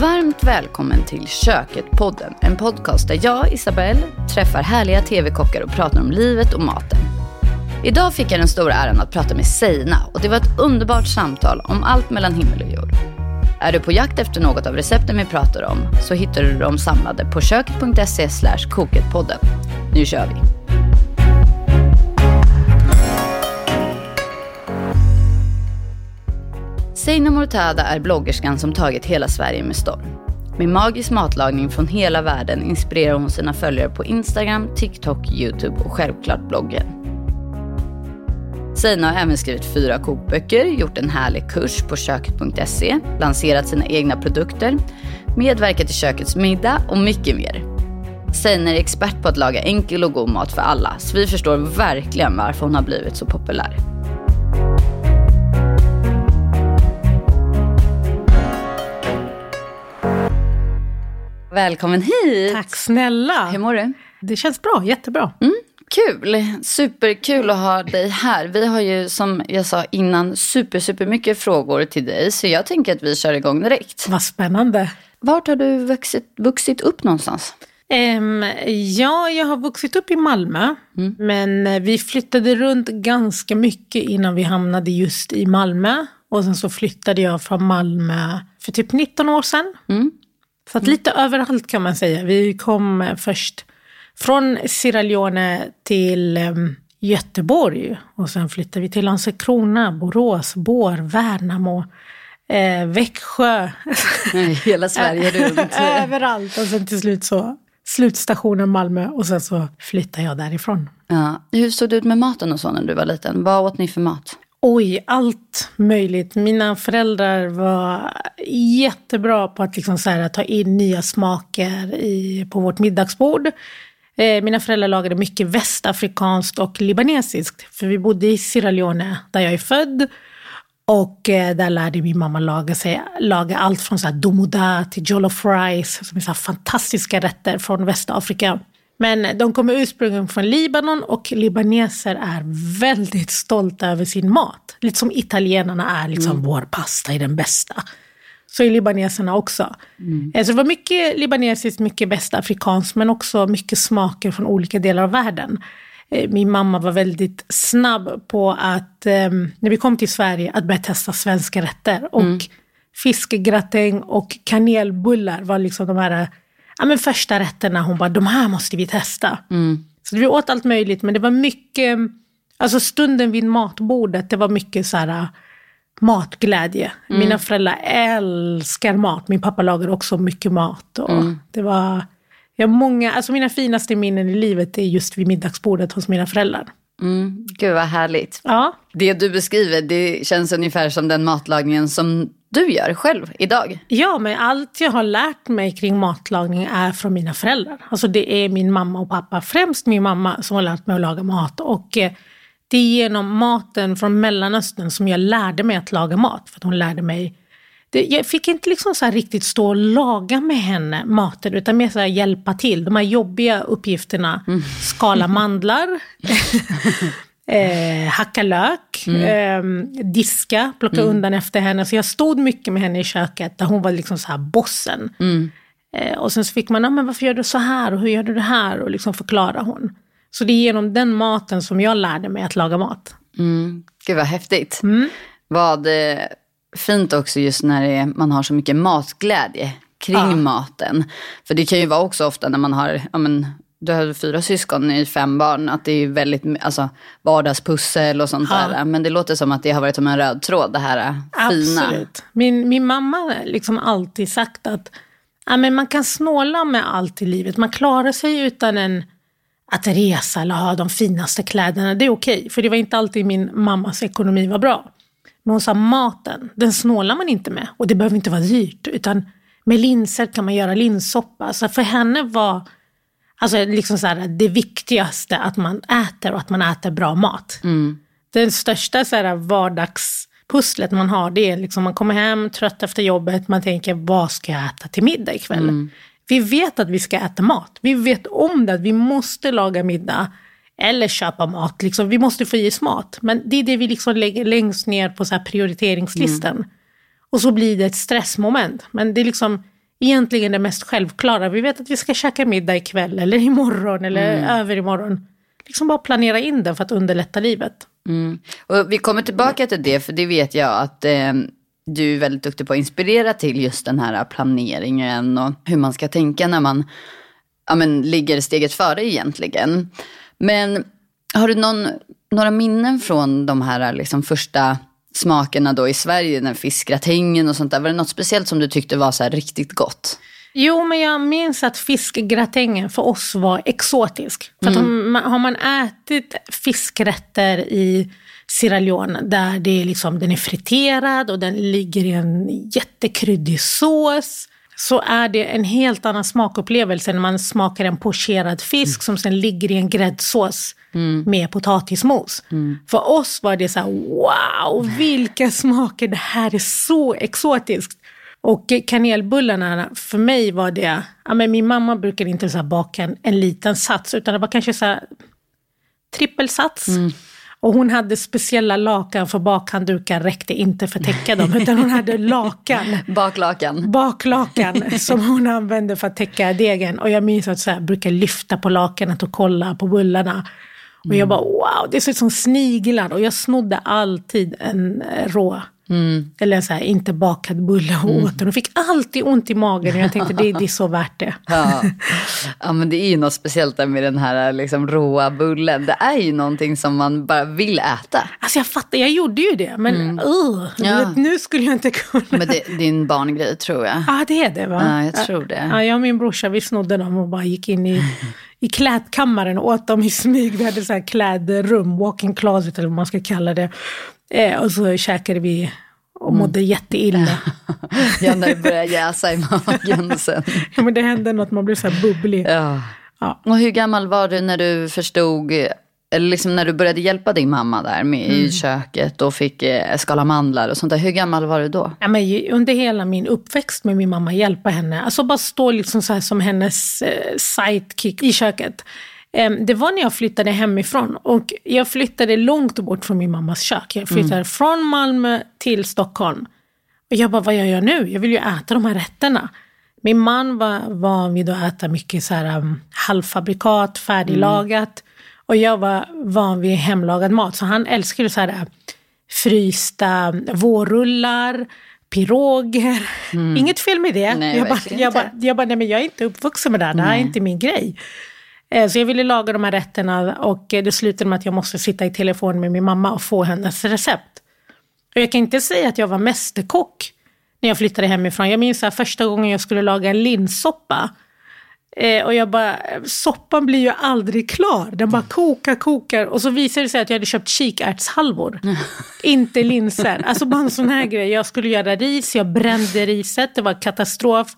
Varmt välkommen till Köket-podden. En podcast där jag, Isabelle, träffar härliga tv-kockar och pratar om livet och maten. Idag fick jag den stora äran att prata med Seina och det var ett underbart samtal om allt mellan himmel och jord. Är du på jakt efter något av recepten vi pratar om så hittar du dem samlade på köket.se koketpodden. Nu kör vi! Seina Mortada är bloggerskan som tagit hela Sverige med storm. Med magisk matlagning från hela världen inspirerar hon sina följare på Instagram, TikTok, YouTube och självklart bloggen. Seina har även skrivit fyra kokböcker, gjort en härlig kurs på köket.se, lanserat sina egna produkter, medverkat i kökets middag och mycket mer. Seina är expert på att laga enkel och god mat för alla, så vi förstår verkligen varför hon har blivit så populär. Välkommen hit! Tack snälla! Hur mår du? Det känns bra, jättebra. Mm, kul! Superkul att ha dig här. Vi har ju som jag sa innan super, super mycket frågor till dig. Så jag tänker att vi kör igång direkt. Vad spännande. Vart har du vuxit, vuxit upp någonstans? Um, ja, jag har vuxit upp i Malmö. Mm. Men eh, vi flyttade runt ganska mycket innan vi hamnade just i Malmö. Och sen så flyttade jag från Malmö för typ 19 år sedan. Mm. Så att lite överallt kan man säga. Vi kom först från Sierra Leone till um, Göteborg och sen flyttade vi till Landskrona, Borås, Bår, Värnamo, eh, Växjö. Hela Sverige runt. Överallt och sen till slut så slutstationen Malmö och sen så flyttade jag därifrån. Ja. Hur såg det ut med maten och så när du var liten? Vad åt ni för mat? Oj, allt möjligt. Mina föräldrar var jättebra på att liksom så här, ta in nya smaker i, på vårt middagsbord. Eh, mina föräldrar lagade mycket västafrikanskt och libanesiskt. För vi bodde i Sierra Leone, där jag är född. Och eh, där lärde min mamma laga, sig, laga allt från så här domoda till jollof rice, som är så fantastiska rätter från Västafrika. Men de kommer ursprungligen från Libanon och libaneser är väldigt stolta över sin mat. Lite som italienarna är, liksom, mm. vår pasta är den bästa. Så är libaneserna också. Mm. Eh, så det var mycket libanesiskt, mycket västafrikanskt, men också mycket smaker från olika delar av världen. Eh, min mamma var väldigt snabb på att, ehm, när vi kom till Sverige, att börja testa svenska rätter. Och mm. fiskgratäng och kanelbullar var liksom de här ja, men första rätterna, hon bara, de här måste vi testa. Mm. Så vi åt allt möjligt, men det var mycket, alltså stunden vid matbordet, det var mycket så här matglädje. Mm. Mina föräldrar älskar mat, min pappa lagar också mycket mat. Och mm. Det var, jag många, alltså mina finaste minnen i livet är just vid middagsbordet hos mina föräldrar. Mm. Gud vad härligt. Ja. Det du beskriver, det känns ungefär som den matlagningen som du gör själv idag. Ja, men allt jag har lärt mig kring matlagning är från mina föräldrar. Alltså det är min mamma och pappa, främst min mamma som har lärt mig att laga mat. Och eh, det är genom maten från Mellanöstern som jag lärde mig att laga mat. För hon lärde mig jag fick inte liksom så riktigt stå och laga med henne maten, utan mer så hjälpa till. De här jobbiga uppgifterna, mm. skala mandlar, eh, hacka lök, mm. eh, diska, plocka mm. undan efter henne. Så jag stod mycket med henne i köket, där hon var liksom så här bossen. Mm. Eh, och sen så fick man, ah, men varför gör du så här och hur gör du det här? Och liksom förklara hon. Så det är genom den maten som jag lärde mig att laga mat. Mm. Gud vad häftigt. Mm. Vad eh, fint också just när är, man har så mycket matglädje kring ja. maten. För det kan ju vara också ofta när man har, ja, men, du har fyra syskon i fem barn, att det är väldigt alltså, vardagspussel och sånt ja. där. Men det låter som att det har varit som en röd tråd, det här äh, fina. Absolut. Min, min mamma har liksom alltid sagt att ja, men man kan snåla med allt i livet. Man klarar sig utan en, att resa eller ha de finaste kläderna. Det är okej, okay, för det var inte alltid min mammas ekonomi var bra. Men hon sa maten, den snålar man inte med. Och det behöver inte vara dyrt. Utan med linser kan man göra linssoppa. Så för henne var alltså liksom så här, det viktigaste att man äter och att man äter bra mat. Mm. Den största så här, vardagspusslet man har, det är liksom man kommer hem trött efter jobbet, man tänker vad ska jag äta till middag ikväll? Mm. Vi vet att vi ska äta mat. Vi vet om det, att vi måste laga middag. Eller köpa mat. Liksom. Vi måste få i oss mat. Men det är det vi liksom lägger längst ner på så prioriteringslistan. Mm. Och så blir det ett stressmoment. Men det är liksom egentligen det mest självklara. Vi vet att vi ska käka middag ikväll eller imorgon eller Mm. över imorgon. Liksom bara planera in det för att underlätta livet. Mm. Och vi kommer tillbaka till det, för det vet jag att eh, du är väldigt duktig på att inspirera till just den här planeringen och hur man ska tänka när man ja, men, ligger steget före egentligen. Men har du någon, några minnen från de här liksom, första smakerna då i Sverige, den fiskgratängen och sånt där? Var det något speciellt som du tyckte var så här riktigt gott? Jo, men jag minns att fiskgratängen för oss var exotisk. För att om har man ätit fiskrätter i Sierra Leone där det är liksom, den är friterad och den ligger i en jättekryddig sås så är det en helt annan smakupplevelse när man smakar en pocherad fisk som sen ligger i en gräddsås med potatismos. För oss var det så här, wow, vilka smaker, det här är så exotiskt. Och kanelbullarna, för mig var det, ja, men min mamma brukade inte så baka en, en liten sats, utan det var kanske så här trippelsats. Och hon hade speciella lakan för bakhanddukar räckte inte för att täcka dem, utan hon hade lakan Baklakan. baklakan som hon använde för att täcka degen. Och jag minns att jag brukar lyfta på lakanet och kolla på bullarna. Och jag bara wow, det ser ut som sniglar. Och jag snodde alltid en eh, rå, eller en så här, inte bakad bulle och åt den. Och fick alltid ont i magen. Och jag tänkte det, det är så värt det. Ja. ja, men det är ju något speciellt där med den här liksom, råa bullen. Det är ju någonting som man bara vill äta. Alltså jag fattar, jag gjorde ju det. Men uh, du Ja. vet, nu skulle jag inte kunna. Men det, det är en barngrej tror jag. Ja, det är det va? Ja, jag tror det. Ja, jag och min brorsa vi snodde dem och bara gick in i, i klädkammaren och åt dem i smyg. Vi hade så här klädrum, walk-in closet eller vad man ska kalla det. Eh, och så käkade vi och Mm. mådde jätteilla. Ja, när det börjar jäsa i magen sen. ja, men det hände något, man blev så här bubblig. Ja. Ja. Och hur gammal var du när du förstod, eller liksom när du började hjälpa din mamma där med i köket och fick eh, skala mandlar och sånt där. Hur gammal var du då? Ja, men under hela min uppväxt med min mamma hjälpa henne. Alltså bara stå liksom så här som hennes eh, sidekick i köket. Em, det var när jag flyttade hemifrån och jag flyttade långt bort från min mammas kök. Jag flyttade från Malmö till Stockholm. Och jag bara, vad gör jag nu? Jag vill ju äta de här rätterna. Min man var van vid att äta mycket så här, um, halvfabrikat, färdiglagat. Och jag var van vid hemlagad mat. Så han älskade så här, uh, frysta vårrullar, piroger. Inget fel med det. Mm. Nej, jag, bara, jag, bara, jag bara, nej men jag är inte uppvuxen med det här. Det här är inte min grej. Eh, Så jag ville laga de här rätterna och eh, det slutade med att jag måste sitta i telefon med min mamma och få hennes recept. Och jag kan inte säga att jag var mästerkock när jag flyttade hemifrån. Jag minns så här, första gången jag skulle laga en linssoppa. Eh, och jag bara, soppan blir ju aldrig klar. Den bara kokar, kokar. Och så visade det sig att jag hade köpt kikärtshalvor. inte linser. Alltså bara en sån här grej. Jag skulle göra ris, jag brände riset. Det var katastrof.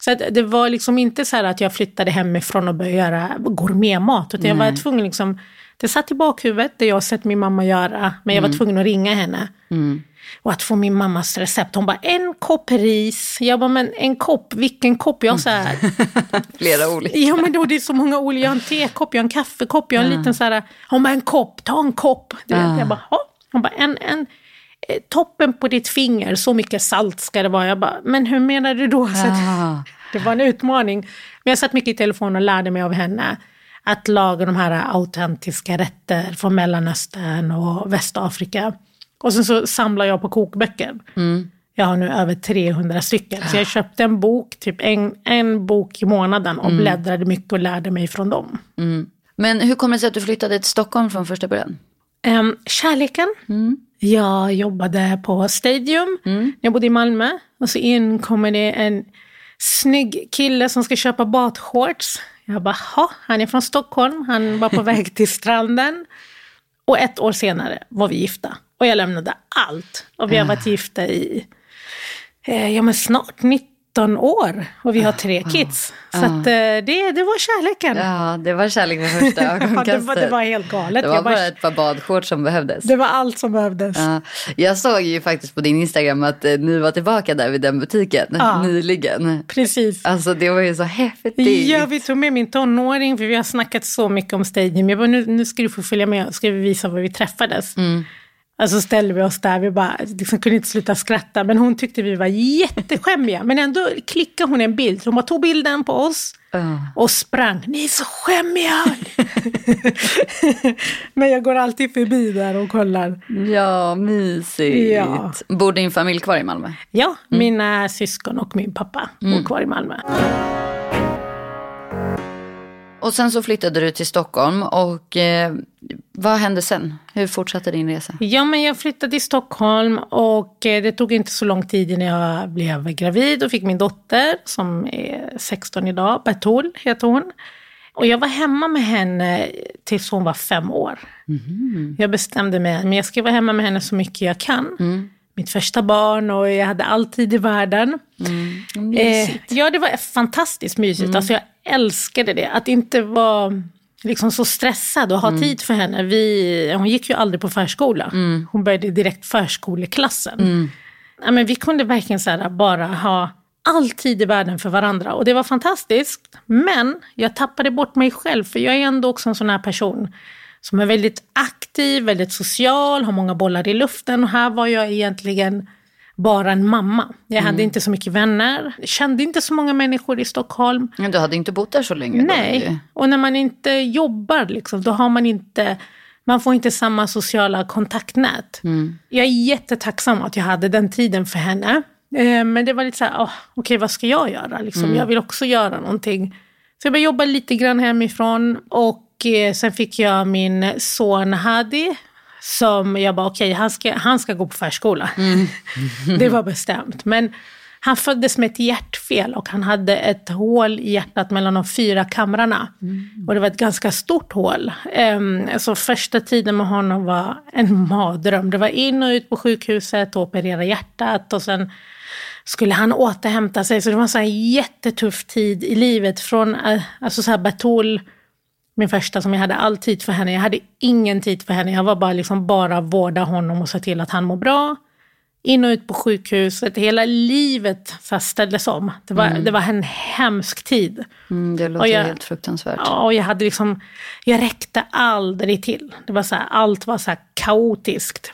Så det var liksom inte så här att jag flyttade hemifrån och började göra gourmetmat. Utan jag var tvungen liksom, det satt i bakhuvudet, det jag sett min mamma göra. Men jag var tvungen att ringa henne. Och att få min mammas recept. Hon bara, en kopp ris. Jag bara, men en kopp, vilken kopp? Jag så här, Flera olika. ja men då det är så många olika. Jag har en tekopp, jag har en kaffekopp, jag har en liten så här. Hon bara, en kopp, ta en kopp. Du vet, jag bara, "Ja." Hon bara, en, en, toppen på ditt finger, så mycket salt ska det vara. Jag bara, men hur menar du då? Så att, Ah. det var en utmaning. Men jag satt mycket i telefon och lärde mig av henne att laga de här autentiska rätter från Mellanöstern och Västafrika. Och sen så samlar jag på kokböcker. Jag har nu över 300 stycken. Så jag köpte en bok, typ en, en bok i månaden och bläddrade mycket och lärde mig från dem. Men hur kommer det sig att du flyttade till Stockholm från första början? Um, kärleken. Jag jobbade på Stadium när jag bodde i Malmö. Och så in kommer det en snygg kille som ska köpa badshorts. Jag bara, ha, han är från Stockholm, han var på väg till stranden. Och ett år senare var vi gifta. Och jag lämnade allt. Och vi har varit gifta i eh, ja, men snart 19 år. Och vi har tre kids. Så att, eh, det, det var kärleken. Ja, det var kärlek vid första Ja, det, ögonkastet. var, det var helt galet. Det var Jag bara- ett par badshorts som behövdes. det var allt som behövdes. Ja, jag såg ju faktiskt på din Instagram att eh, ni var tillbaka där vid den butiken Ja. nyligen. Precis. Alltså det var ju så häftigt. Ja, vi tog med min tonåring, för vi har snackat så mycket om Stadium. Jag bara, nu, nu ska du få följa med, ska vi visa var vi träffades. Alltså ställde vi oss där, vi bara liksom kunde inte sluta skratta. Men hon tyckte vi var jätteskämmiga. Men ändå klickade hon en bild. Hon bara tog bilden på oss och sprang. Ni är så skämmiga! men jag går alltid förbi där och kollar. Ja, mysigt. Ja. Bor din familj kvar i Malmö? Ja, mina syskon och min pappa bor kvar i Malmö. Och sen så flyttade du till Stockholm och eh, vad hände sen? Hur fortsatte din resa? Ja, men jag flyttade till Stockholm och eh, det tog inte så lång tid innan jag blev gravid och fick min dotter som är 16 idag. Bertol heter hon. Och jag var hemma med henne tills hon var fem år. Jag bestämde mig men jag ska vara hemma med henne så mycket jag kan. Mitt första barn och jag hade all tid i världen. Eh, ja, det var fantastiskt mysigt. Alltså, jag älskade det. Att inte vara liksom så stressad och ha tid för henne. Vi, hon gick ju aldrig på förskola. Hon började direkt förskoleklassen. Ja, men vi kunde verkligen så här, bara ha all tid i världen för varandra. Och det var fantastiskt. Men jag tappade bort mig själv. För jag är ändå också en sån här person som är väldigt aktiv, väldigt social, har många bollar i luften. Och här var jag egentligen bara en mamma. Jag hade inte så mycket vänner, kände inte så många människor i Stockholm. Men du hade inte bott där så länge? Då, Nej, och när man inte jobbar, liksom, då har man inte man får inte samma sociala kontaktnät. Jag är jättetacksam att jag hade den tiden för henne. Eh, Men det var lite så här, oh, okej vad ska jag göra? Liksom, Jag vill också göra någonting. Så jag började jobba lite grann hemifrån och sen fick jag min son Hadi. Som jag bara, okej han, ska, han ska gå på förskola. det var bestämt. Men han föddes med ett hjärtfel och han hade ett hål i hjärtat mellan de fyra kamrarna. Och det var ett ganska stort hål. Um, så första tiden med honom var en mardröm. Det var in och ut på sjukhuset och operera hjärtat och sen skulle han återhämta sig. Så det var en sån jättetuff tid i livet. Från eh, alltså så här Bertol, min första som jag hade all tid för henne. Jag hade ingen tid för henne. Jag var bara liksom bara vårda honom och se till att han mår bra. In och ut på sjukhuset. Hela livet så ställdes om. Det var, det var en hemsk tid. Mm, det låter Och jag- helt fruktansvärt. Ja, och jag hade liksom, jag räckte aldrig till. Det var så här, allt var så kaotiskt.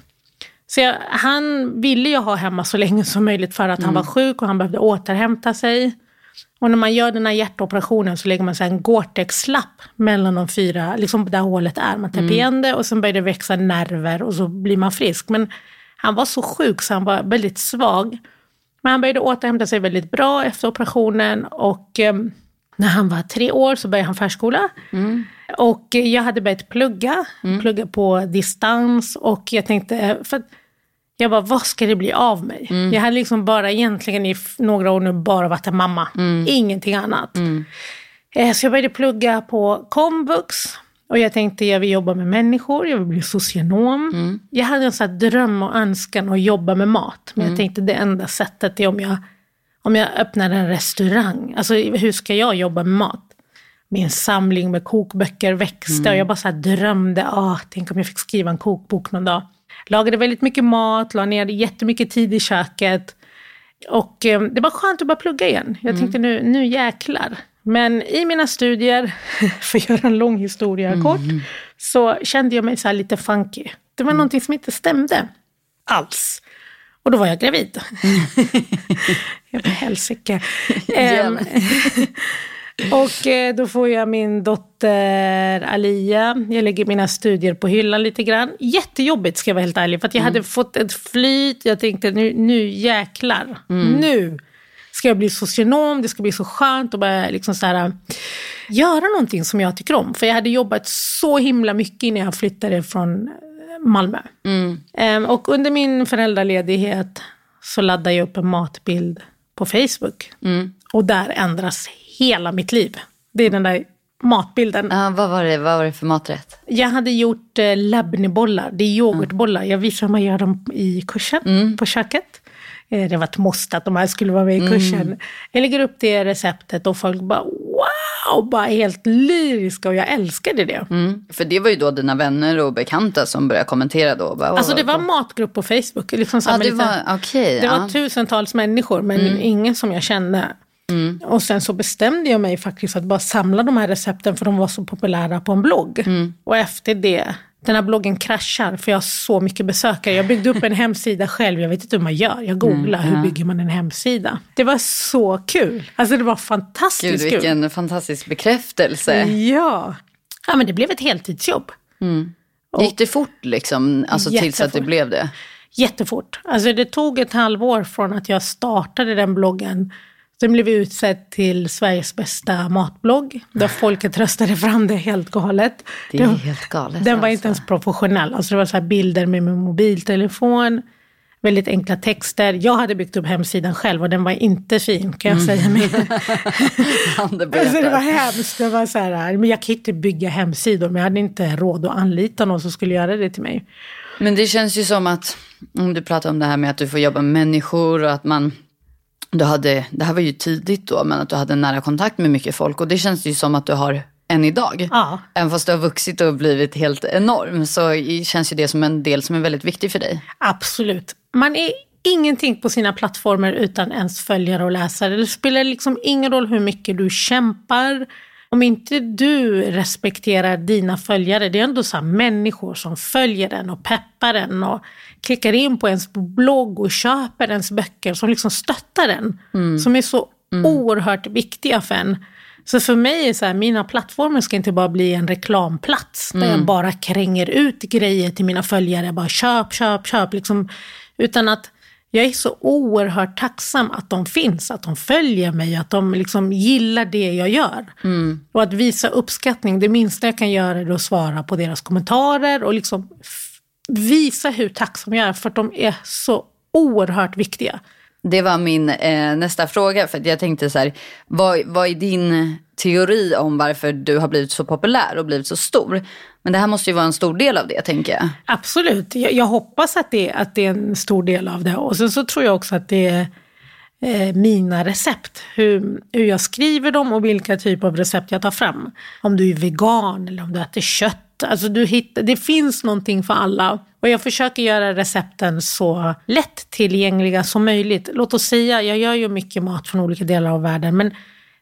Så jag, han ville ju ha hemma så länge som möjligt för att han var sjuk och han behövde återhämta sig. Och när man gör den här hjärtoperationen så lägger man så en Gore-Tex-lapp mellan de fyra, liksom där hålet är. Man täpper igen det och sen börjar det växa nerver och så blir man frisk. Men han var så sjuk så han var väldigt svag. Men han började återhämta sig väldigt bra efter operationen och em, när han var tre år så började han förskola. Och eh, jag hade börjat plugga, plugga på distans och jag tänkte, för att jag bara, vad ska det bli av mig? Jag hade liksom bara egentligen i några år nu bara varit en mamma, ingenting annat. Eh, Så jag började plugga på komvux. Och jag tänkte jag vill jobba med människor, jag vill bli socionom. Jag hade en sån dröm och önskan att jobba med mat. Men jag tänkte det enda sättet är om jag, om jag öppnar en restaurang. Alltså hur ska jag jobba med mat? En samling med kokböcker växte och jag bara så drömde, ah, tänk om jag fick skriva en kokbok någon dag. Lagade väldigt mycket mat, la ner jättemycket tid i köket. Och eh, det var skönt att bara plugga igen. Jag tänkte nu, nu jäklar. Men i mina studier, för att göra en lång historia kort, så kände jag mig så lite funky. Det var någonting som inte stämde alls. Och då var jag gravid. jag var helsike. Ehm, och eh, då får jag min dotter Alia. Jag lägger mina studier på hyllan lite grann. Jättejobbigt ska jag vara helt ärlig. För att jag hade fått ett flyt. Jag tänkte nu, nu jäklar. Nu ska jag bli socionom. Det ska bli så skönt att bara liksom så här, göra någonting som jag tycker om. För jag hade jobbat så himla mycket innan jag flyttade från eh, Malmö. Ehm, och under min föräldraledighet så laddade jag upp en matbild på Facebook. Och där ändras hela mitt liv. Det är den där matbilden. Ja, vad, var det, vad var det för maträtt? Jag hade gjort eh, labnebollar, det är yoghurtbollar. Jag visade hur man gör dem i kursen på köket. Eh, det var ett måste att de här skulle vara med i kursen. Jag lägger upp det receptet och folk bara wow, bara helt lyriska och jag älskade det. Mm. För det var ju då dina vänner och bekanta som började kommentera då. Bara, Alltså det var "Åh, en matgrupp på Facebook. Liksom med det lite- var, okej. Det ja. var tusentals människor, men ingen som jag kände. Och sen så bestämde jag mig faktiskt att bara samla de här recepten för de var så populära på en blogg. Och efter det den här bloggen kraschar för jag har så mycket besökare. Jag byggde upp en hemsida själv, jag vet inte hur man gör. Jag googlar, mm, hur bygger man en hemsida? Det var så kul. Alltså det var fantastiskt Gud, vilken kul. fantastisk bekräftelse. Ja. ja, men det blev ett heltidsjobb. Mm. Gick det fort liksom, alltså tills att det blev det? Jättefort. Alltså det tog ett halvår från att jag startade den bloggen Sen blev vi utsedd till Sveriges bästa matblogg. Där folket röstade fram det helt galet. Det är helt galet. Den var alltså. inte ens professionell. Alltså det var så bilder med min mobiltelefon. Väldigt enkla texter. Jag hade byggt upp hemsidan själv och den var inte fin kan jag säga. Mm. alltså det var hemskt. Det var så här, men jag kan inte bygga hemsidor men jag hade inte råd att anlita någon som skulle göra det till mig. Men det känns ju som att, om du pratar om det här med att du får jobba med människor och att man du hade, det här var ju tidigt då, men att du hade nära kontakt med mycket folk. Och det känns ju som att du har än idag. Ja. Även fast du har vuxit och blivit helt enorm så känns ju det som en del som är väldigt viktig för dig. Absolut. Man är ingenting på sina plattformar utan ens följare och läsare. Det spelar liksom ingen roll hur mycket du kämpar. Om inte du respekterar dina följare, det är ändå så människor som följer den och peppar den och klickar in på ens blogg och köper ens böcker som liksom stöttar den. Mm. Som är så mm. oerhört viktiga för en. Så för mig är så här, mina plattformar ska inte bara bli en reklamplats mm. där jag mm. bara kränger ut grejer till mina följare. Bara köp, köp, köp. Liksom, utan att jag är så oerhört tacksam att de finns, att de följer mig, att de liksom gillar det jag gör. Mm. Och att visa uppskattning, det minsta jag kan göra är att svara på deras kommentarer och liksom visa hur tacksam jag är för att de är så oerhört viktiga. Det var min eh, nästa fråga. För jag tänkte så här, vad, vad är din teori om varför du har blivit så populär och blivit så stor? Men det här måste ju vara en stor del av det, tänker jag. Absolut. Jag, jag hoppas att det, att det är en stor del av det. Och sen så tror jag också att det är eh, mina recept. Hur, hur jag skriver dem och vilka typer av recept jag tar fram. Om du är vegan eller om du äter kött Alltså du hittar, det finns någonting för alla. Och jag försöker göra recepten så lätt tillgängliga som möjligt. Låt oss säga, jag gör ju mycket mat från olika delar av världen, men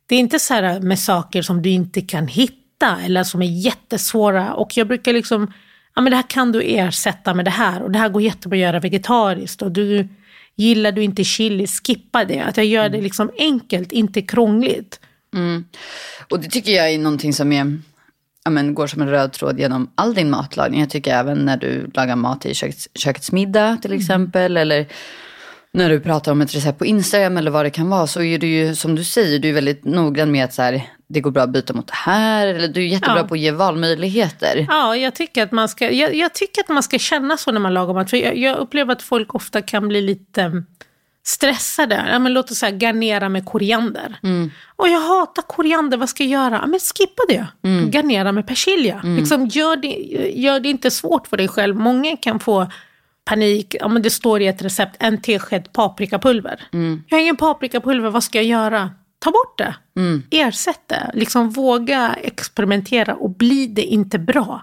det är inte så här med saker som du inte kan hitta eller som är jättesvåra. Och jag brukar liksom, ja men det här kan du ersätta med det här och det här går jättebra att göra vegetariskt. Och du, gillar du inte chili, skippa det. Att jag gör det liksom enkelt, inte krångligt. Mm. Och det tycker jag är någonting som är ja, men, går som en röd tråd genom all din matlagning. Jag tycker även när du lagar mat i kökets, kökets middag till mm. exempel. Mm. Eller när du pratar om ett recept på Instagram eller vad det kan vara. Så är du ju som du säger, du är väldigt noggrann med att så här, det går bra att byta mot det här. Eller du är jättebra ja. på att ge valmöjligheter. Ja, jag tycker, att man ska, jag, jag, tycker att man ska känna så när man lagar mat. För jag, jag upplever att folk ofta kan bli lite stressade. Ja, men låt oss säga garnera med koriander. Mm. Och jag hatar koriander, vad ska jag göra? Ja, men skippa det. Mm. Garnera med persilja. Mm. Liksom, gör, det, gör det inte svårt för dig själv. Många kan få panik. Ja, men det står i ett recept, en tesked paprikapulver. Mm. Jag har ingen paprikapulver, vad ska jag göra? Ta bort det. Mm. Ersätt det. Liksom våga experimentera och blir det inte bra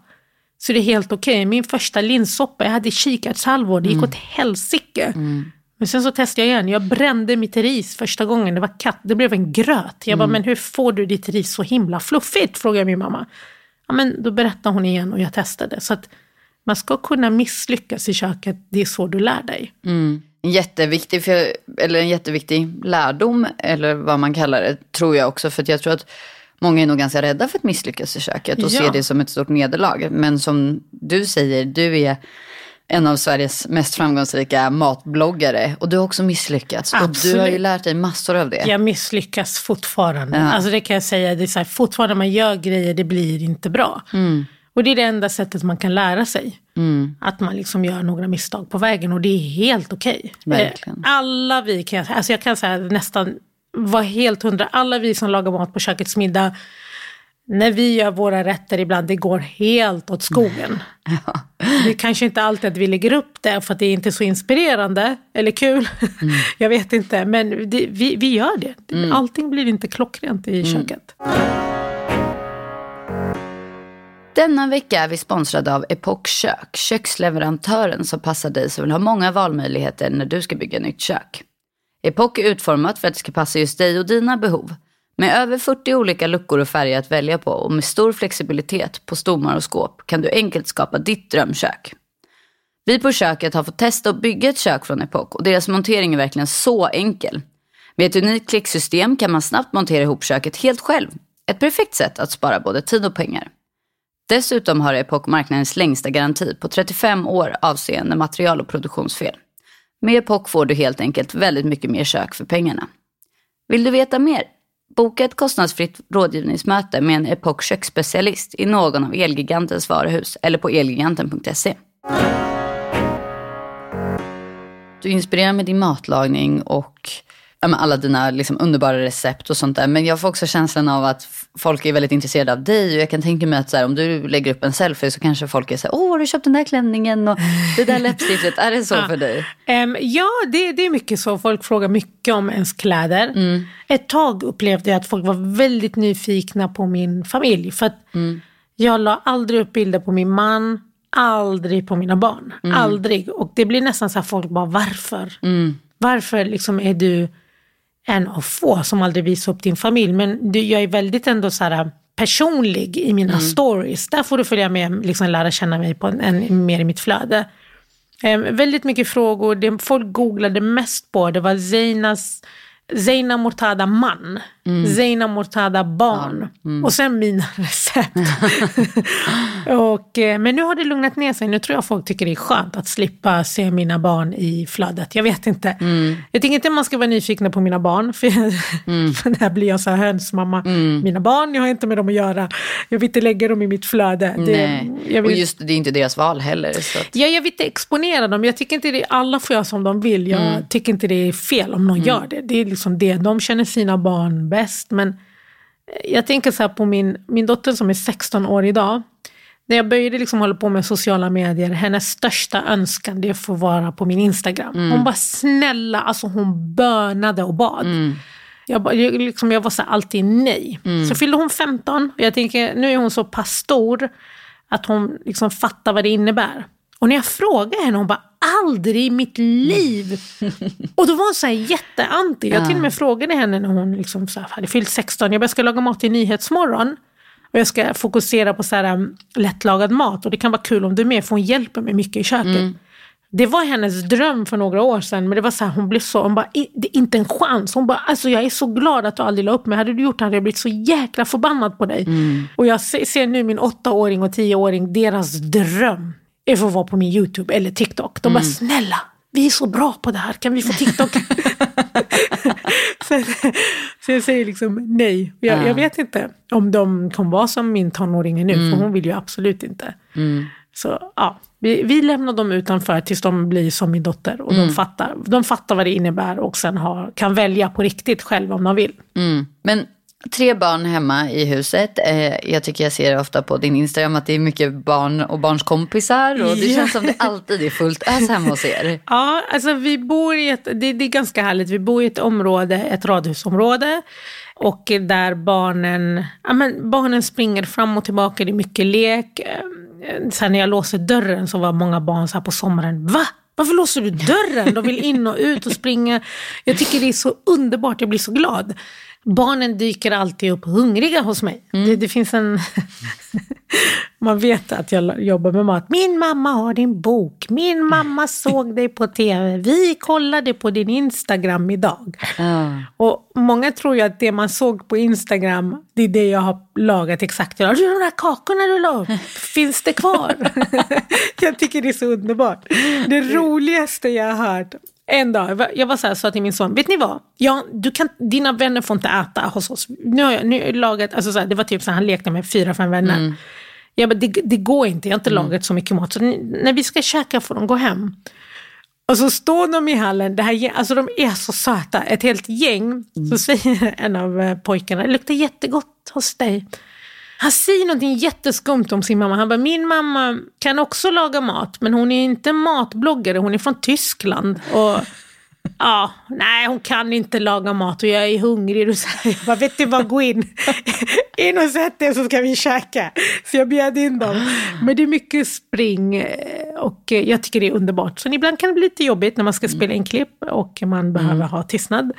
så det är helt okej. Okay. Min första linssoppa, jag hade kikärtshalvor, det gick mm. åt helsike. Mm. Men sen så testade jag igen. Jag brände mitt ris första gången. Det var katt. Det blev en gröt. Jag bara, mm. men hur får du ditt ris så himla fluffigt? Frågade min mamma. Ja, men då berättade hon igen och jag testade. Så att man ska kunna misslyckas i köket. Det är så du lär dig. Mm. Jätteviktig, för, eller en jätteviktig lärdom, eller vad man kallar det, tror jag också. För jag tror att många är nog ganska rädda för att misslyckas i köket och ja. ser det som ett stort nederlag. Men som du säger, du är en av Sveriges mest framgångsrika matbloggare. Och du har också misslyckats. Absolut. Och du har ju lärt dig massor av det. Jag misslyckas fortfarande. Ja. Alltså det kan jag säga. Det är så här, fortfarande när man gör grejer, det blir inte bra. Mm. Och det är det enda sättet man kan lära sig. Mm. Att man liksom gör några misstag på vägen och det är helt okej. Okay. Eh, alla vi kan, alltså jag kan säga nästan, vara helt hundra, alla vi som lagar mat på kökets middag när vi gör våra rätter ibland, det går helt åt skogen. Ja. Det är kanske inte alltid att vi lägger upp det för att det är inte så inspirerande eller kul. Mm. Jag vet inte, men det, vi, vi gör det. Mm. Allting blir inte klockrent i mm. köket. Denna vecka är vi sponsrade av Epoch Kök, köksleverantören som passar dig som vill ha många valmöjligheter när du ska bygga nytt kök. Epoch är utformat för att det ska passa just dig och dina behov. Med över 40 olika luckor och färger att välja på och med stor flexibilitet på stommar och skåp kan du enkelt skapa ditt drömkök. Vi på köket har fått testa att bygga ett kök från Epoch och deras montering är verkligen så enkel. Med ett unikt klicksystem kan man snabbt montera ihop köket helt själv. Ett perfekt sätt att spara både tid och pengar. Dessutom har Epoch marknadens längsta garanti på 35 år avseende material och produktionsfel. Med Epoch får du helt enkelt väldigt mycket mer kök för pengarna. Vill du veta mer? Boka ett kostnadsfritt rådgivningsmöte med en Epoch köksspecialist i någon av Elgigantens varuhus eller på elgiganten.se. Du inspirerar med din matlagning och alla dina liksom, underbara recept och sånt där. Men jag får också känslan av att folk är väldigt intresserade av dig. Och jag kan tänka mig att så här, om du lägger upp en selfie så kanske folk är så här, åh har du köpt den där klänningen och det där läppstiftet. är det så för dig? Um, ja, det, det är mycket så. Folk frågar mycket om ens kläder. Mm. Ett tag upplevde jag att folk var väldigt nyfikna på min familj. För att mm. jag la aldrig upp bilder på min man, aldrig på mina barn. Mm. Aldrig. Och det blir nästan så här, folk bara varför? Mm. Varför liksom är du en av få som aldrig visar upp din familj. Men du, jag är väldigt ändå så här personlig i mina mm. stories. Där får du följa med, liksom lära känna mig på en, en mer i mitt flöde. Eh, väldigt mycket frågor. Det folk googlade mest på det var Zeinas Zeina Mortada man, mm. Zeina Mortada barn mm. och sen mina recept. och, eh, men nu har det lugnat ner sig. Nu tror jag folk tycker det är skönt att slippa se mina barn i flödet. Jag vet inte. Mm. Jag tycker inte man ska vara nyfikna på mina barn. För, mm. för där blir jag så här hönsmamma. Mm. Mina barn, jag har inte med dem att göra. Jag vill inte lägga dem i mitt flöde. Det, vill... Och just det är inte deras val heller. Så att... ja, jag vill inte exponera dem. Jag tycker inte det, alla får göra som de vill. Jag mm. tycker inte det är fel om någon gör det. Det är liksom det. De känner sina barn bäst. Men jag tänker så här på min, min dotter som är 16 år idag. När jag började liksom hålla på med sociala medier, hennes största önskan det är att få vara på min Instagram. Mm. Hon bara snälla, alltså hon bönade och bad. Mm. Jag, jag, liksom, jag var så alltid nej. Mm. Så fyllde hon 15 och jag tänker, nu är hon så pass stor att hon liksom fattar vad det innebär. Och när jag frågade henne, hon bara aldrig i mitt liv. och då var hon så här jätteanti. Jag till och med frågade henne när hon liksom så hade fyllt 16. Jag bara, ska laga mat till Nyhetsmorgon. Och jag ska fokusera på så här, um, lättlagad mat. Och det kan vara kul om du är med, för hon hjälper mig mycket i köket. Mm. Det var hennes dröm för några år sedan. Men det var så här, hon blev så, hon bara, det är inte en chans. Hon bara, alltså jag är så glad att du aldrig la upp mig. Hade du gjort det hade jag blivit så jäkla förbannad på dig. Mm. Och jag ser nu min åttaåring och tioåring, deras dröm är för att vara på min YouTube eller TikTok. De mm. bara, snälla, vi är så bra på det här, kan vi få TikTok? så, så jag säger liksom nej. Jag, ja. jag, vet inte om de kommer vara som min tonåring nu, mm. för hon vill ju absolut inte. Mm. Så ja, vi, vi, lämnar dem utanför tills de blir som min dotter och de, mm. fattar, de fattar vad det innebär och sen har, kan välja på riktigt själv om de vill. Mm. Men Tre barn hemma i huset. Eh, jag tycker jag ser ofta på din Instagram att det är mycket barn och barns kompisar. Och det yeah. känns som det alltid är fullt ös hemma hos er. Ja, alltså vi bor i ett, det, det är ganska härligt. Vi bor i ett område, ett radhusområde. Och där barnen, ja, men barnen springer fram och tillbaka, det är mycket lek. Eh, sen när jag låser dörren så var många barn så här på sommaren, va? Varför låser du dörren? De vill in och ut och springa. Jag tycker det är så underbart, jag blir så glad. Barnen dyker alltid upp hungriga hos mig. Mm. Det, det, finns en... Man vet att jag jobbar med mat. Min mamma har din bok. Min mamma såg dig på tv. Vi kollade på din Instagram idag. Mm. Och många tror ju att det man såg på Instagram, det är det jag har lagat exakt. Du, de där kakorna du la finns det kvar? jag tycker det är så underbart. Det roligaste jag har hört en dag, jag var så här, sa till min son, vet ni vad? Ja, du kan, dina vänner får inte äta hos oss. Nu har jag, nu har jag lagat, alltså så här, det var typ så här, han lekte med fyra, fem vänner. Mm. Jag bara, det, det går inte, jag har inte mm. lagat så mycket mat. Så när vi ska käka får de gå hem. Och så står de i hallen, det här, alltså de är så söta, ett helt gäng. Mm. Så säger en av eh, pojkarna, det luktar jättegott hos dig. Han säger någonting jätteskumt om sin mamma. Han bara, min mamma kan också laga mat, men hon är inte matbloggare, hon är från Tyskland. Och Ja, nej hon kan inte laga mat och jag är hungrig. Och så jag bara, vet du vad, gå in. in och sätt dig så ska vi käka. Så jag bjöd in dem. Men det är mycket spring eh, och jag tycker det är underbart. Så ibland kan det bli lite jobbigt när man ska spela in klipp och man behöver mm. ha tystnad.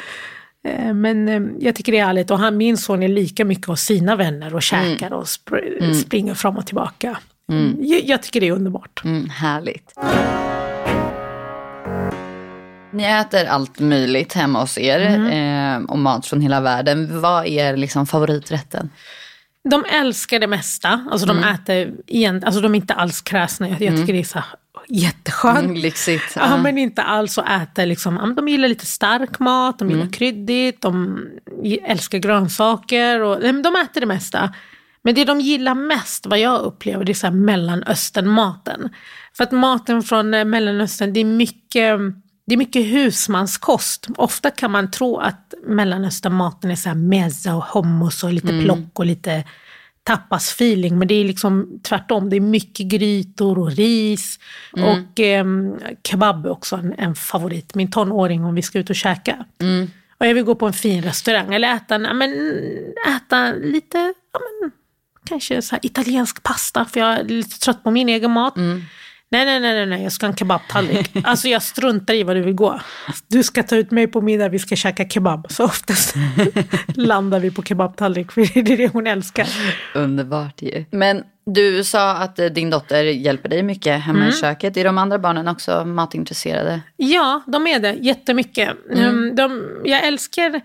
Eh, Men eh, jag tycker det är härligt och han, min son är lika mycket hos sina vänner och käkar och spr- springer fram och tillbaka. Jag, jag tycker det är underbart. Mm, härligt. Ni äter allt möjligt hemma hos er eh, och mat från hela världen. Vad är liksom favoriträtten? De älskar det mesta. Alltså de äter igen, alltså de är inte alls kräsna. Jag, jag tycker det är så jätteskönt. Mm, lyxigt. Ja, men inte alls att äta liksom, ja, de gillar lite stark mat, de gillar kryddigt, de älskar grönsaker och de äter det mesta. Men det de gillar mest, vad jag upplever, det är så här Mellanöstern-maten. För att maten från eh, Mellanöstern, det är mycket, det är mycket husmanskost. Ofta kan man tro att Mellanöstern-maten är så här mezza och hummus och lite plock och lite tapas-feeling. Men det är liksom tvärtom. Det är mycket grytor och ris. Och eh, kebab är också en, en favorit. Min tonåring om vi ska ut och käka. Och jag vill gå på en fin restaurang eller äta, ja, men, äta lite, ja, men, kanske så italiensk pasta. För jag är lite trött på min egen mat. Nej, nej, nej, nej, nej, jag ska ha en kebabtallrik. alltså jag struntar i vad du vill gå. Du ska ta ut mig på middag, vi ska käka kebab. Så oftast landar vi på kebabtallrik, för det är det hon älskar. Underbart ju. Men du sa att eh, din dotter hjälper dig mycket hemma i köket. Är de andra barnen också matintresserade? Ja, de är det. Jättemycket. Mm. De, jag älskar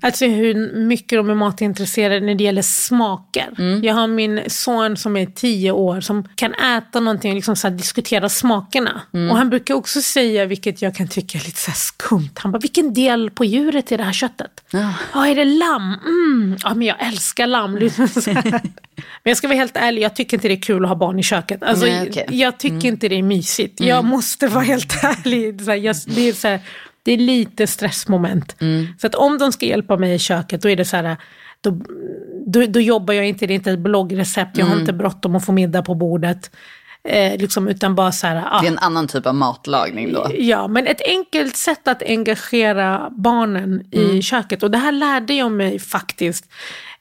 alltså hur mycket de är matintresserade när det gäller smaker. Jag har min son som är tio år som kan äta någonting och liksom så diskutera smakerna. Och han brukar också säga, vilket jag kan tycka är lite så skumt, han bara, vilken del på djuret är det här köttet? Ja, är det lamm? Mm. Ja, men jag älskar lamm. Men jag ska vara helt ärlig, jag tycker inte det är kul att ha barn i köket. Alltså, Nej, okej. Jag tycker inte det är mysigt. Jag måste vara helt ärlig. Så här, jag, det, är så här, det är lite stressmoment. Så att om de ska hjälpa mig i köket, då är det så här, då, då, då jobbar jag inte, det är inte ett bloggrecept, jag har inte bråttom att få middag på bordet. Eh, liksom, utan bara så här, ah, Det är en annan typ av matlagning då. Ja, men ett enkelt sätt att engagera barnen i köket. Och det här lärde jag mig faktiskt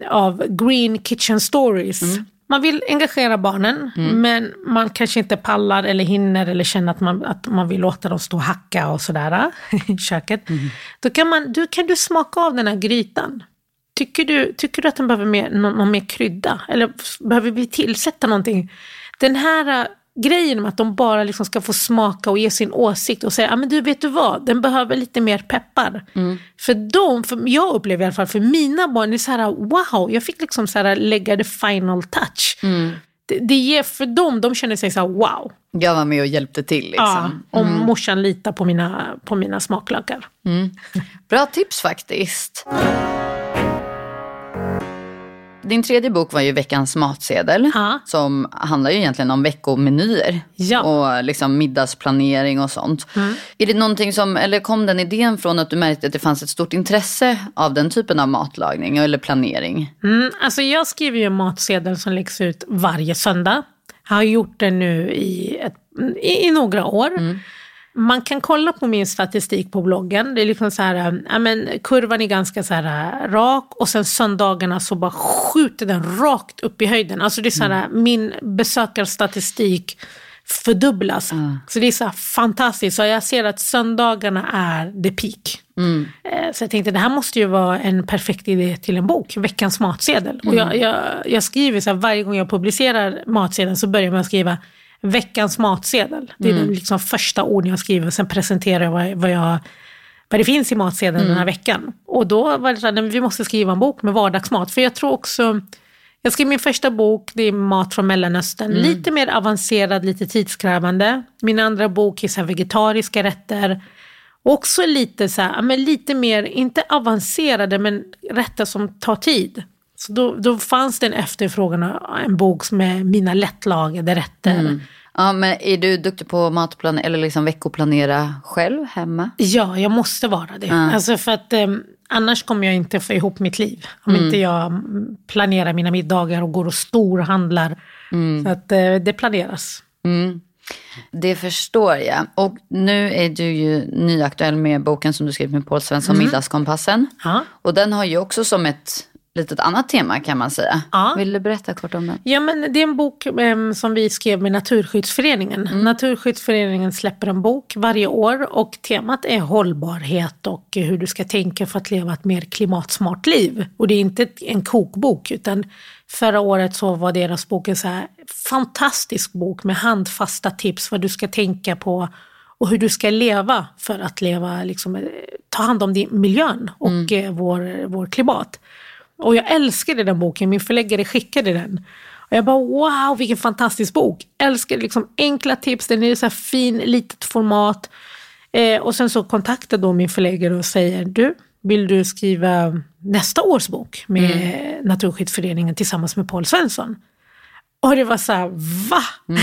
av Green Kitchen Stories. Man vill engagera barnen, men man kanske inte pallar eller hinner eller känner att man, att man vill låta dem stå och hacka och sådär i köket. Då kan, man, då kan du smaka av den här grytan. Tycker du, tycker du att den behöver mer, någon, någon mer krydda? Eller behöver vi tillsätta någonting? Den här grejen med att de bara liksom ska få smaka och ge sin åsikt och säga, ah, men du vet du vad, den behöver lite mer peppar. För dem, för jag upplever i alla fall för mina barn, det är så här, wow, jag fick liksom så här, lägga the final touch. Det, det ger för dem, de känner sig så här, wow. Jag var med och hjälpte till Ja, liksom. och morsan litar på mina, på mina smaklökar. Bra tips faktiskt. Din tredje bok var ju Veckans matsedel. Ja. Som handlar ju egentligen om veckomenyer. Ja. Och liksom middagsplanering och sånt. Är det någonting som, eller kom den idén från att du märkte att det fanns ett stort intresse av den typen av matlagning eller planering? Mm, alltså jag skriver ju en matsedel som läggs ut varje söndag. Jag har gjort det nu i, ett, i, i några år. Man kan kolla på min statistik på bloggen. Det är liksom så här, äh, ja, men kurvan är ganska så här äh, rak och sen söndagarna så bara skjuter den rakt upp i höjden. Alltså det är så här, äh, min besökarstatistik fördubblas. Så det är så fantastiskt. Så jag ser att söndagarna är the peak. Eh, Så jag tänkte det här måste ju vara en perfekt idé till en bok, veckans matsedel. Och jag, jag, jag skriver så här, varje gång jag publicerar matsedeln så börjar att skriva veckans matsedel. Det är den liksom första orden jag skriver, sen presenterar jag vad, vad, jag, vad det finns i matsedeln den här veckan. Och då var det så här, vi måste skriva en bok med vardagsmat. För jag tror också, jag skrev min första bok, det är mat från Mellanöstern. Lite mer avancerad, lite tidskrävande. Min andra bok är så vegetariska rätter. Också lite, så här, men lite mer, inte avancerade, men rätter som tar tid. Så då, då fanns det en efterfrågan en bok med mina lättlagade rätter. Ja, men är du duktig på matplan eller liksom veckoplanera själv hemma? Ja, jag måste vara det. Alltså för att eh, annars kommer jag inte få ihop mitt liv. Om inte jag mm, planerar mina middagar och går och storhandlar. Så att eh, det planeras. Det förstår jag. Och nu är du ju nyaktuell med boken som du skrivit med Paul Svensson, Middagskompassen. Ja. Och den har ju också som ett litet annat tema kan man säga. Ja. Vill du berätta kort om den? Ja, men det är en bok em, som vi skrev med Naturskyddsföreningen. Naturskyddsföreningen släpper en bok varje år och temat är hållbarhet och hur du ska tänka för att leva ett mer klimatsmart liv. Och det är inte en kokbok utan förra året så var deras bok en så här fantastisk bok med handfasta tips vad du ska tänka på och hur du ska leva för att leva, liksom, eh, ta hand om din miljön och eh, vår, vår klimat. Och jag älskade den boken, min förläggare skickade den. Och jag bara wow, vilken fantastisk bok. Älskar liksom enkla tips, den är i så fin, litet format. Eh, och sen så kontaktar då min förläggare och säger, du, vill du skriva nästa års bok med Naturskyddsföreningen tillsammans med Paul Svensson? Och det var så här, va?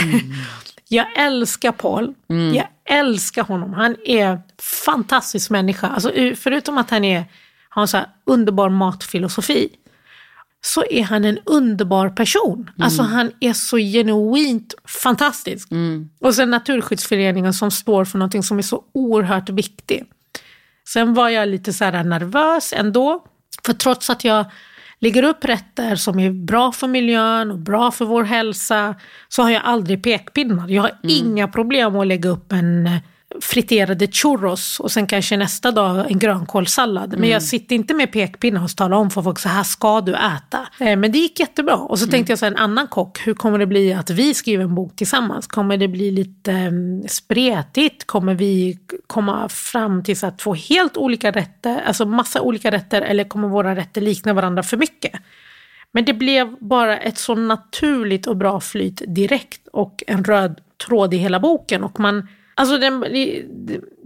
Jag älskar Paul. Jag älskar honom. Han är fantastisk människa. Alltså, förutom att han är, har en så underbar matfilosofi så är han en underbar person. Alltså han är så genuint fantastisk. Och sen Naturskyddsföreningen som står för någonting som är så oerhört viktigt. Sen var jag lite så här nervös ändå. För trots att jag lägger upp rätter som är bra för miljön och bra för vår hälsa så har jag aldrig pekpinnar. Jag har inga problem att lägga upp en eh, friterade churros och sen kanske nästa dag en grönkålssallad. Men jag sitter inte med pekpinnar och talar om för folk så här ska du äta. Eh, Men det gick jättebra. Och så tänkte jag så här, en annan kock, hur kommer det bli att vi skriver en bok tillsammans? Kommer det bli lite um, spretigt? Kommer vi komma fram till så att få helt olika rätter, alltså massa olika rätter eller kommer våra rätter likna varandra för mycket? Men det blev bara ett så naturligt och bra flyt direkt och en röd tråd i hela boken. Och man, alltså den,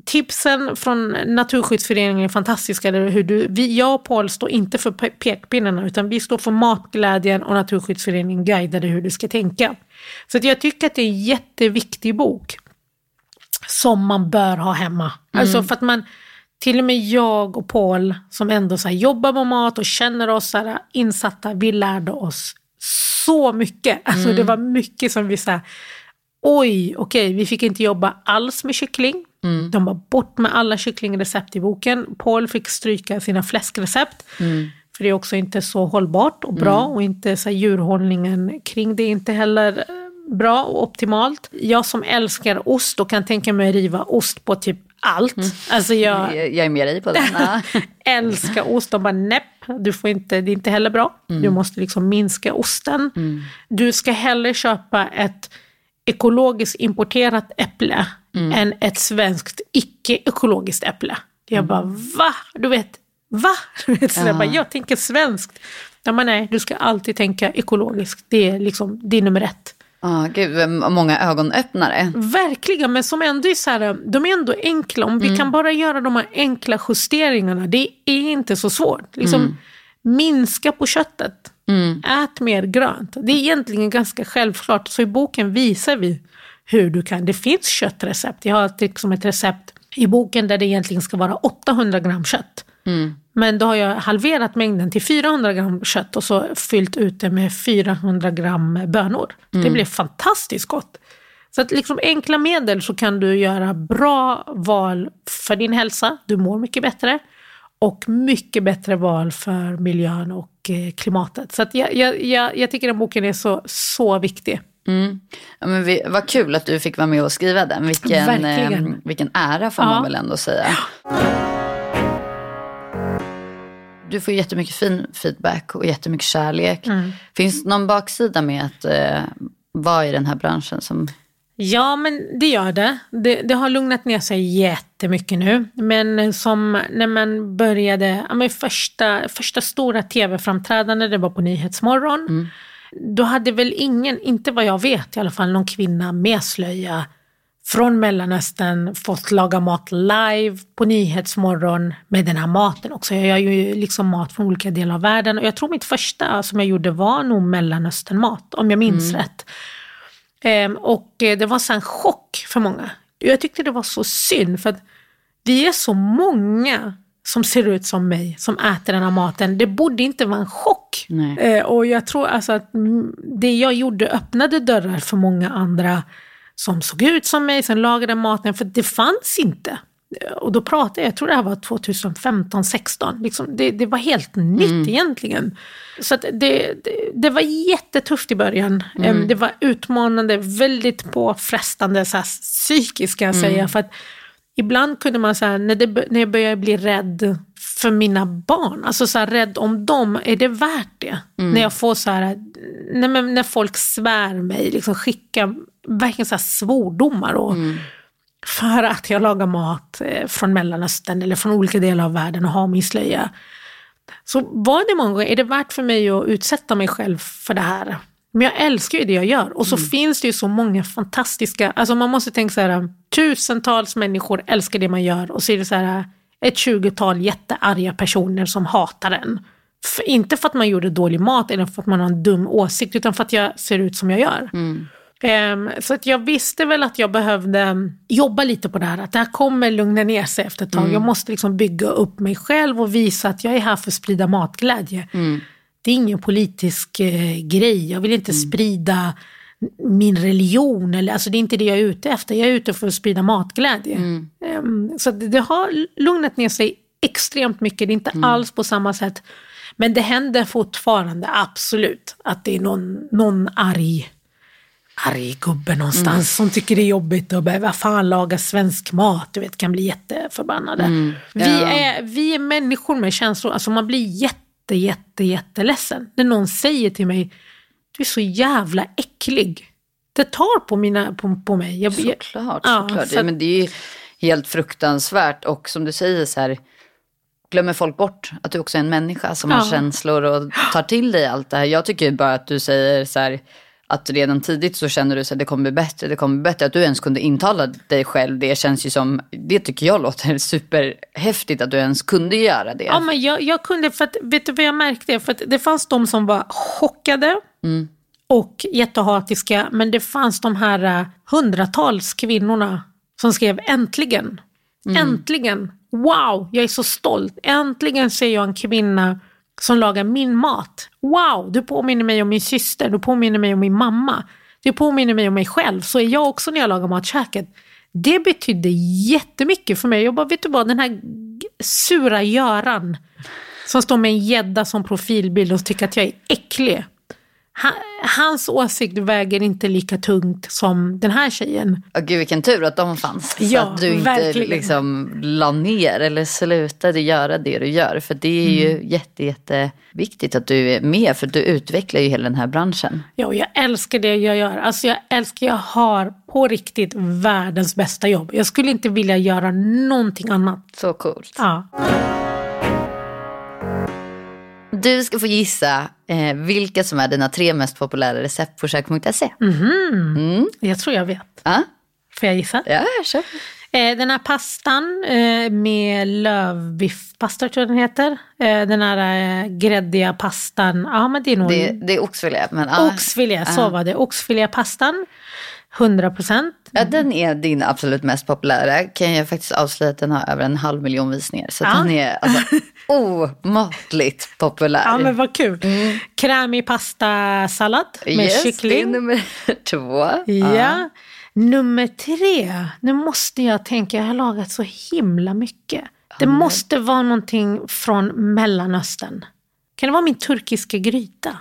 tipsen från Naturskyddsföreningen är fantastiska. Hur du, vi, jag och Paul står inte för pe- pekpinnarna utan vi står för matglädjen och Naturskyddsföreningen guidar dig hur du ska tänka. Så jag tycker att det är en jätteviktig bok som man bör ha hemma. Alltså för att man, till och med jag och Paul som ändå så här jobbar med mat och känner oss så här insatta, vi lärde oss så mycket. Alltså det var mycket som vi sa, oj, okej, vi fick inte jobba alls med kyckling. De var bort med alla kycklingrecept i boken. Paul fick stryka sina fläskrecept. För det är också inte så hållbart och bra och inte så här, djurhållningen kring det är inte heller eh, bra och optimalt. Jag som älskar ost och kan tänka mig att riva ost på typ allt. Alltså jag Jag är med dig på den. Ja. älskar ost. De bara näpp, du får inte, det är inte heller bra. Du måste liksom minska osten. Du ska hellre köpa ett ekologiskt importerat äpple än ett svenskt icke-ekologiskt äpple. Jag bara va? Du vet, va? Du vet, så jag, bara, jag tänker svenskt. Ja, men nej, du ska alltid tänka ekologiskt. Det är liksom det är nummer ett. Ja, gud, vad många ögonöppnare. Verkligen, men som ändå är så här, de är ändå enkla. Om vi kan bara göra de här enkla justeringarna, det är inte så svårt. Liksom, Minska på köttet. Ät mer grönt. Det är egentligen ganska självklart. Så i boken visar vi hur du kan. Det finns köttrecept. Jag har ett, liksom ett recept i boken där det egentligen ska vara 800 gram kött. Men då har jag halverat mängden till 400 gram kött och så fyllt ut det med 400 gram bönor. Det blev fantastiskt gott. Så att liksom enkla medel så kan du göra bra val för din hälsa. Du mår mycket bättre. Och mycket bättre val för miljön och eh, klimatet. Så jag, jag, jag, jag tycker den boken är så, så viktig. Mm. Ja, men vi, vad kul att du fick vara med och skriva den. Vilken, eh, vilken ära får Ja. man väl ändå säga. Du får jättemycket fin feedback och jättemycket kärlek. Mm. Finns det någon baksida med att eh, vara i den här branschen? Som... Ja, men det gör det. det. Det har lugnat ner sig jättemycket nu. Men som när man började, ja, men första, första stora tv-framträdande, det var på Nyhetsmorgon. Då hade väl ingen, inte vad jag vet i alla fall, någon kvinna med slöja från Mellanöstern fått laga mat live på Nyhetsmorgon med den här maten också. Jag gör ju liksom mat från olika delar av världen och jag tror mitt första som jag gjorde var nog Mellanösternmat, om jag minns rätt. Ehm, och eh, det var så en chock för många. Jag tyckte det var så synd för att vi är så många som ser ut som mig som äter den här maten. Det borde inte vara en chock. Nej. Eh, och jag tror alltså att det jag gjorde öppnade dörrar för många andra som såg ut som mig, som lagade maten, för det fanns inte. Och då pratade jag, jag tror det här var 2015, 16. Liksom, det, det var helt nytt Mm. egentligen. Så det, det, det var jättetufft i början. Mm. Det var utmanande, väldigt påfrestande så här, psykiskt kan jag Mm. säga. För att ibland kunde man säga när, när jag började bli rädd för mina barn, alltså så här, rädd om dem, är det värt det? Mm. När jag får så här, när, när folk svär mig, liksom skickar verkligen så här svordomar. Och, Mm. För att jag lagar mat eh, från Mellanöstern eller från olika delar av världen och har min slöja. Så var det många gånger, är det värt för mig att utsätta mig själv för det här? Men jag älskar ju det jag gör. Och så finns det ju så många fantastiska, alltså man måste tänka så här, tusentals människor älskar det man gör och så är det så här ett tjugotal jättearga personer som hatar en. För, inte för att man gjorde dålig mat eller för att man har en dum åsikt, utan för att jag ser ut som jag gör. Ehm, så att jag visste väl att jag behövde jobba lite på det här. Att det här kommer lugna ner sig efter ett tag. Jag måste liksom bygga upp mig själv och visa att jag är här för att sprida matglädje. Det är ingen politisk eh, grej. Jag vill inte sprida min religion. Eller, alltså det är inte det jag är ute efter. Jag är ute för att sprida matglädje. Ehm, så det, det har lugnat ner sig extremt mycket. Det är inte alls på samma sätt. Men det händer fortfarande, absolut, att det är någon, någon arg arg gubbe någonstans som tycker det är jobbigt och vad fan laga svensk mat, du vet, kan bli jätteförbannade. Vi, Ja. är, vi är människor med känslor, alltså man blir jätte, jätte, jätteledsen när någon säger till mig, du är så jävla äcklig. Det tar på, mina, på, på mig. Jag, Såklart, Ja, såklart. så Ja, att- men det är ju helt fruktansvärt och som du säger så här, glömmer folk bort att du också är en människa som har Ja. känslor och tar till dig allt det här. Jag tycker bara att du säger så här, att redan tidigt så känner du att det kommer bli bättre, det kommer bli bättre. Att du ens kunde intala dig själv, det känns ju som, det tycker jag låter superhäftigt att du ens kunde göra det. Ja, men jag, jag kunde, för att, vet du vad jag märkte? För det fanns de som var chockade och jättehatiska, men det fanns de här eh, hundratals kvinnorna som skrev äntligen, äntligen, wow, jag är så stolt, äntligen ser jag en kvinna som lagar min mat. Wow, du påminner mig om min syster, du påminner mig om min mamma, du påminner mig om mig själv, så är jag också när jag lagar mat i köket. Det betydde jättemycket för mig. Jag bara, vet du vad, den här sura Göran som står med en gädda som profilbild och tycker att jag är äcklig. Ha, hans åsikt väger inte lika tungt som den här tjejen. Och gud vilken tur att de fanns. Ja, så att du inte verkligen. liksom la ner eller slutade göra det du gör. För det är ju Mm. jätte, jätteviktigt att du är med. För du utvecklar ju hela den här branschen. Ja, och jag älskar det jag gör. Alltså jag älskar, jag har på riktigt världens bästa jobb. Jag skulle inte vilja göra någonting annat. Så coolt. Ja. Du ska få gissa eh, vilka som är dina tre mest populära recept på kök.se. Mm. Jag tror jag vet. Ja, Får jag gissa? ja kör. Eh, den här pastan eh, med lövbiffpasta tror jag den heter. Eh, den här eh, gräddiga pastan. Ja, men det är nog Det, det är oxfilé. Men, ja, oxfilé. Så var det. Oxfilépastan. 100 procent. ja, den är din absolut mest populära. Kan jag faktiskt avslöja att den har över en halv miljon visningar. Så Ja. den är alltså, omåttligt populär. Ja, men vad kul. Krämig pastasallad med Mm. yes, det är kyckling. nummer två. Ja. Nummer tre. Nu måste jag tänka, jag har lagat så himla mycket. Det måste vara någonting från Mellanöstern. Kan det vara min turkiska gryta?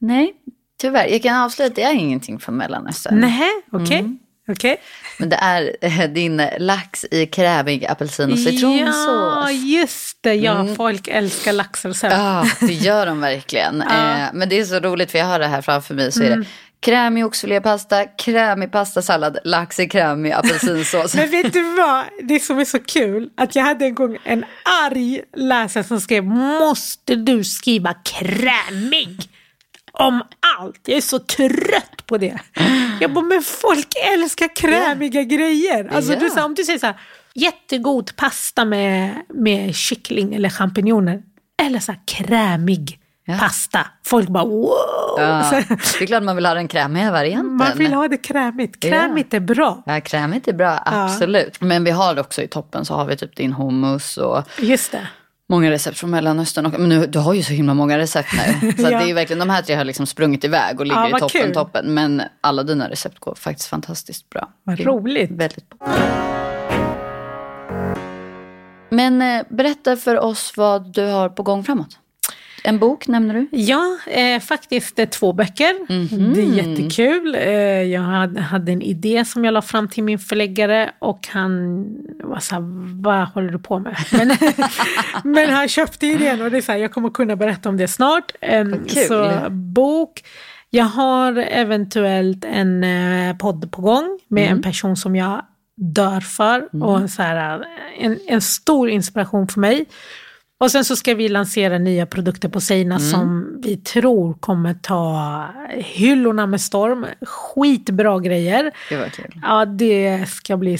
Nej, tyvärr. Jag kan avslöja att det är ingenting från Mellanöstern. Nej, okej. Mm. Okej. Men det är eh, din lax i krämig apelsin och citronsås. Ja, just det. Ja, folk älskar laxrecept. Ja, det gör de verkligen. Eh, men det är så roligt för jag har det här framför mig. Så är Mm. det krämig oxfilépasta, krämig pastasallad, lax i krämig apelsinsås. Men vet du vad? Det som är så kul, att jag hade en gång en arg läsare som skrev Måste du skriva krämig? Om allt. Jag är så trött på det. Jag bara, men folk älskar krämiga grejer. Alltså, Ja. du, så om du säger så här, jättegod pasta med, med kyckling eller champinjoner. Eller så här krämig Ja. pasta. Folk bara wow. Ja, Så, det är klart man vill ha den krämiga varianten. man vill ha det krämigt. Krämigt är bra. Ja, krämigt är bra, absolut. Men vi har också i toppen så har vi typ din hummus och Just det. Många recept från Mellanöstern. Och, men nu, du har ju så himla många recept nu. Så Ja. det är verkligen, de här tre har liksom sprungit iväg och ligger Ja, i toppen, kul. toppen. Men alla dina recept går faktiskt fantastiskt bra. Vad roligt. Väldigt bra. Men eh, berätta för oss vad du har på gång framåt. En bok nämner du. Ja, eh, faktiskt eh, två böcker. Mhm. Det är jättekul. Eh, jag hade, hade en idé som jag la fram till min förläggare och han var så här, vad håller du på med? Men, men han köpte idén och det är så här, jag kommer kunna berätta om det snart. Eh, så bok. Jag har eventuellt en eh, podd på gång med Mm. en person som jag dör för och så här, en, en stor inspiration för mig. Och sen så ska vi lansera nya produkter på Seina Mm. som vi tror kommer ta hyllorna med storm. Skitbra grejer. Det var kul. Ja, det ska bli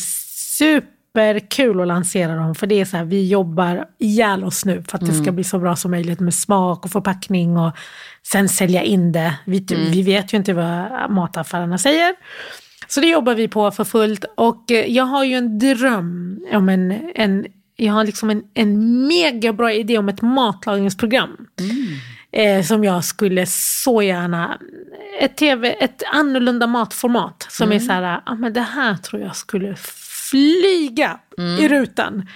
superkul att lansera dem. För det är så här, vi jobbar ihjäl oss nu för att det ska bli så bra som möjligt med smak och förpackning och sen sälja in det. Vi, vi vet ju inte vad mataffärerna säger. Så det jobbar vi på för fullt. Och eh, jag har ju en dröm om en, en jag har liksom en, en mega bra idé om ett matlagningsprogram. Eh, som jag skulle så gärna, ett tv, ett annorlunda matformat. Som är så här, ah, men det här tror jag skulle flyga i rutan.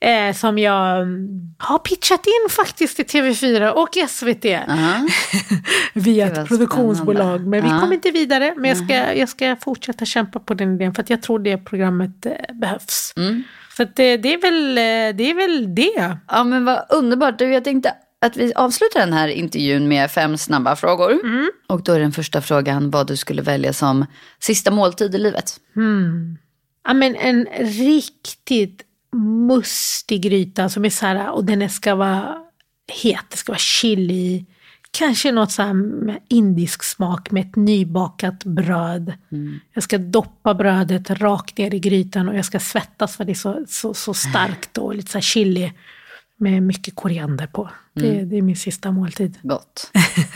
Eh, som jag mm, har pitchat in faktiskt till TV4 och SVT. Aha. Via Gud, vad ett produktionsbolag. spännande. Men vi Ja. kommer inte vidare. Men jag ska, jag ska fortsätta kämpa på den idén. För att jag tror det programmet eh, behövs. Mm. Att det, det, är väl, eh, det är väl det. Ja men vad underbart. Du, jag tänkte att vi avslutar den här intervjun med fem snabba frågor. Mm. Och då är den första frågan vad du skulle välja som sista måltid i livet. Ja, men en riktigt mustig gryta som är så här, och den ska vara het, det ska vara chili. Kanske något så med indisk smak med ett nybakat bröd. Jag ska doppa brödet rakt ner i grytan och jag ska svettas för det är så, så, så starkt och lite så chili med mycket koriander på. Det, det är min sista måltid. Gott.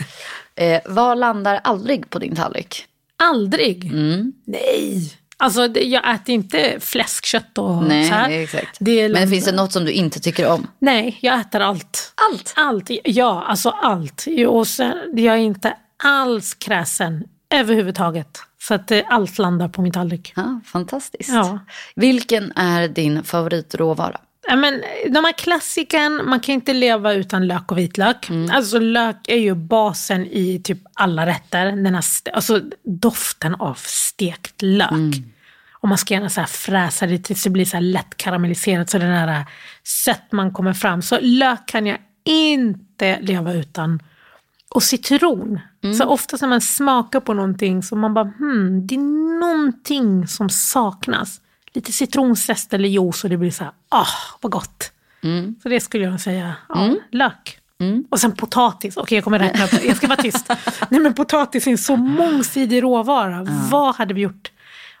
eh, vad landar aldrig på din tallrik? Aldrig! Mm. Nej! Alltså jag äter inte fläskkött och Nej, så här. exakt. Det Men finns det något som du inte tycker om? Nej, jag äter allt. Allt? Allt, ja, alltså allt. Och sen, jag är inte alls kräsen överhuvudtaget. Så att eh, allt landar på min tallrik. Ja, fantastiskt. Ja. Vilken är din favoritråvara? Ja, men, de här klassiken, man kan inte leva utan lök och vitlök. Alltså lök är ju basen i typ alla rätter. Den här, alltså doften av stekt lök. Och man ska gärna så fräsa det tills det blir så lätt karamelliserat så den här sötman kommer fram. Så lök kan jag inte leva utan. Och citron. Så ofta när man smakar på någonting så man bara hmm, det är någonting som saknas. Lite citronzest eller juice och det blir så här, ah, vad gott. Så det skulle jag säga, ja, lök. Och sen potatis, okej jag kommer räkna upp, jag ska vara tyst. Nej men potatis är en så mångsidig råvara, vad hade vi gjort?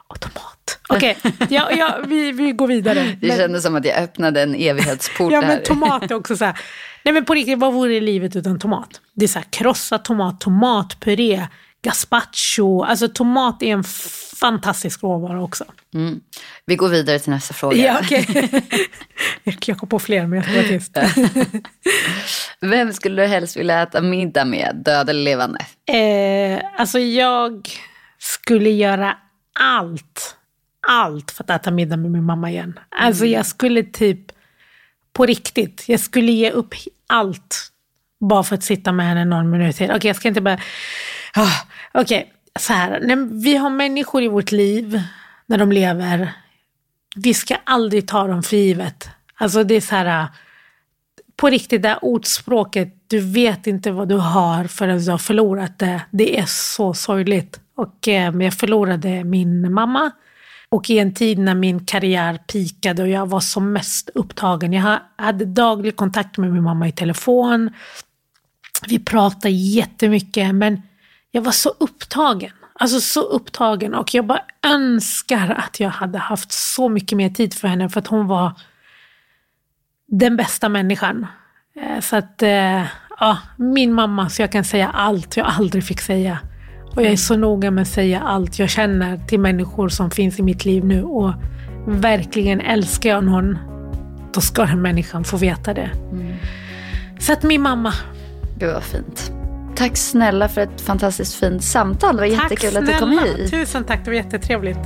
Och tomat. Okej, ja, ja, vi, vi går vidare. Det Men- kändes som att jag öppnade en evighetsport Ja men tomat är också så här. Nej men på riktigt, vad vore livet utan tomat? Det är så här krossad tomat, tomatpuré, gazpacho. Alltså tomat är en fantastisk råvara också. Mm. Vi går vidare till nästa fråga. Ja, okej. jag kom på fler men jag ska vara tyst. Vem skulle du helst vilja äta middag med, död eller levande? eh, alltså jag skulle göra allt, allt för att äta middag med min mamma igen. Alltså jag skulle typ, på riktigt, jag skulle ge upp allt bara för att sitta med henne någon minut till. Okej, jag ska inte bara... Ah, Okej, så här. Vi har människor i vårt liv, när de lever, vi ska aldrig ta dem för givet. Alltså det är så här, äh, på riktigt det här ordspråket, du vet inte vad du har förrän du har förlorat det. Det är så sorgligt. Och eh, jag förlorade min mamma. Och i en tid när min karriär pikade och jag var som mest upptagen. Jag hade daglig kontakt med min mamma i telefon. Vi pratade jättemycket men jag var så upptagen. Alltså så upptagen och jag bara önskar att jag hade haft så mycket mer tid för henne för att hon var den bästa människan. Eh, Så att, eh, ja, min mamma, så jag kan säga allt jag aldrig fick säga. Och jag är så noga med att säga allt jag känner till människor som finns i mitt liv nu. Och verkligen älskar jag någon, då ska den människan få veta det. Så att min mamma. Gud vad fint. Tack snälla för ett fantastiskt fint samtal. Det var jättekul att du kom hit. Tusen tack, det var jättetrevligt.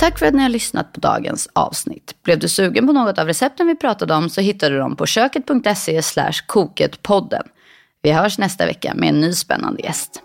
Tack för att ni har lyssnat på dagens avsnitt. Blev du sugen på något av recepten vi pratade om så hittar du dem på köket.se koketpodden. Vi hörs nästa vecka med en ny spännande gäst.